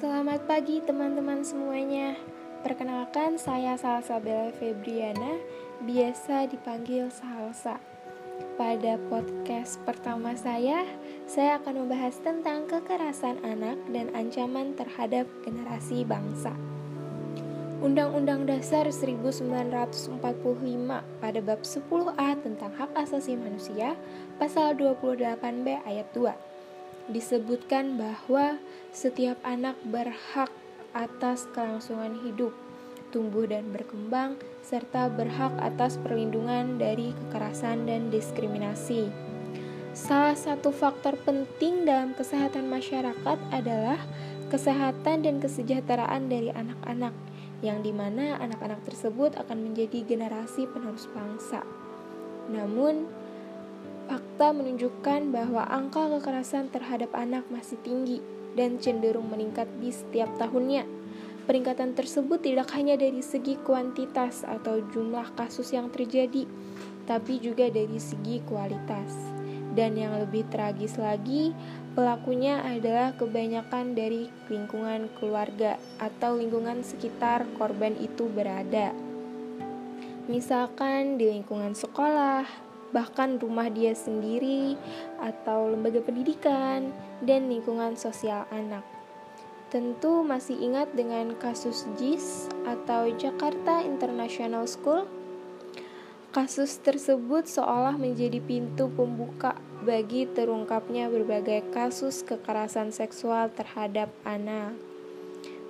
Selamat pagi teman-teman semuanya. Perkenalkan saya Salsa Bella Febriana Biasa dipanggil Salsa. Pada podcast pertama saya Saya akan membahas tentang kekerasan anak dan ancaman terhadap generasi bangsa. Undang-Undang Dasar 1945 pada bab 10A tentang hak asasi manusia pasal 28B ayat 2 disebutkan bahwa setiap anak berhak atas kelangsungan hidup, tumbuh dan berkembang, serta berhak atas perlindungan dari kekerasan dan diskriminasi. Salah satu faktor penting dalam kesehatan masyarakat adalah kesehatan dan kesejahteraan dari anak-anak, yang di mana anak-anak tersebut akan menjadi generasi penerus bangsa. Namun, Fakta menunjukkan bahwa angka kekerasan terhadap anak masih tinggi dan cenderung meningkat di setiap tahunnya. Peningkatan tersebut tidak hanya dari segi kuantitas atau jumlah kasus yang terjadi, tapi juga dari segi kualitas. Dan yang lebih tragis lagi, pelakunya adalah kebanyakan dari lingkungan keluarga atau lingkungan sekitar korban itu berada. Misalkan di lingkungan sekolah, bahkan rumah dia sendiri, atau lembaga pendidikan, dan lingkungan sosial anak. Tentu masih ingat dengan kasus JIS atau Jakarta International School. Kasus tersebut seolah menjadi pintu pembuka bagi terungkapnya berbagai kasus kekerasan seksual terhadap anak.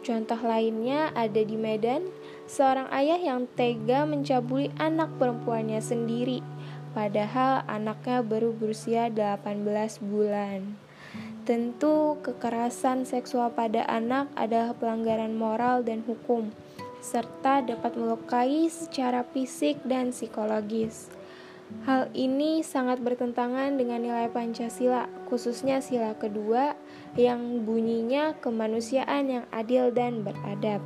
Contoh lainnya ada di Medan, seorang ayah yang tega mencabuli anak perempuannya sendiri padahal anaknya baru berusia 18 bulan. Tentu kekerasan seksual pada anak adalah pelanggaran moral dan hukum serta dapat melukai secara fisik dan psikologis. Hal ini sangat bertentangan dengan nilai Pancasila, khususnya sila kedua yang bunyinya kemanusiaan yang adil dan beradab.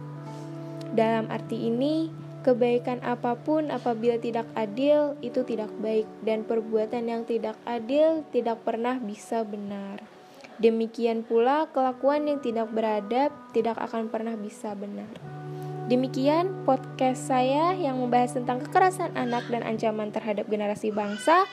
Dalam arti ini, Kebaikan apa pun apabila tidak adil itu tidak baik dan perbuatan yang tidak adil tidak pernah bisa benar. Demikian pula kelakuan yang tidak beradab tidak akan pernah bisa benar. Demikian podcast saya yang membahas tentang kekerasan anak dan ancaman terhadap generasi bangsa.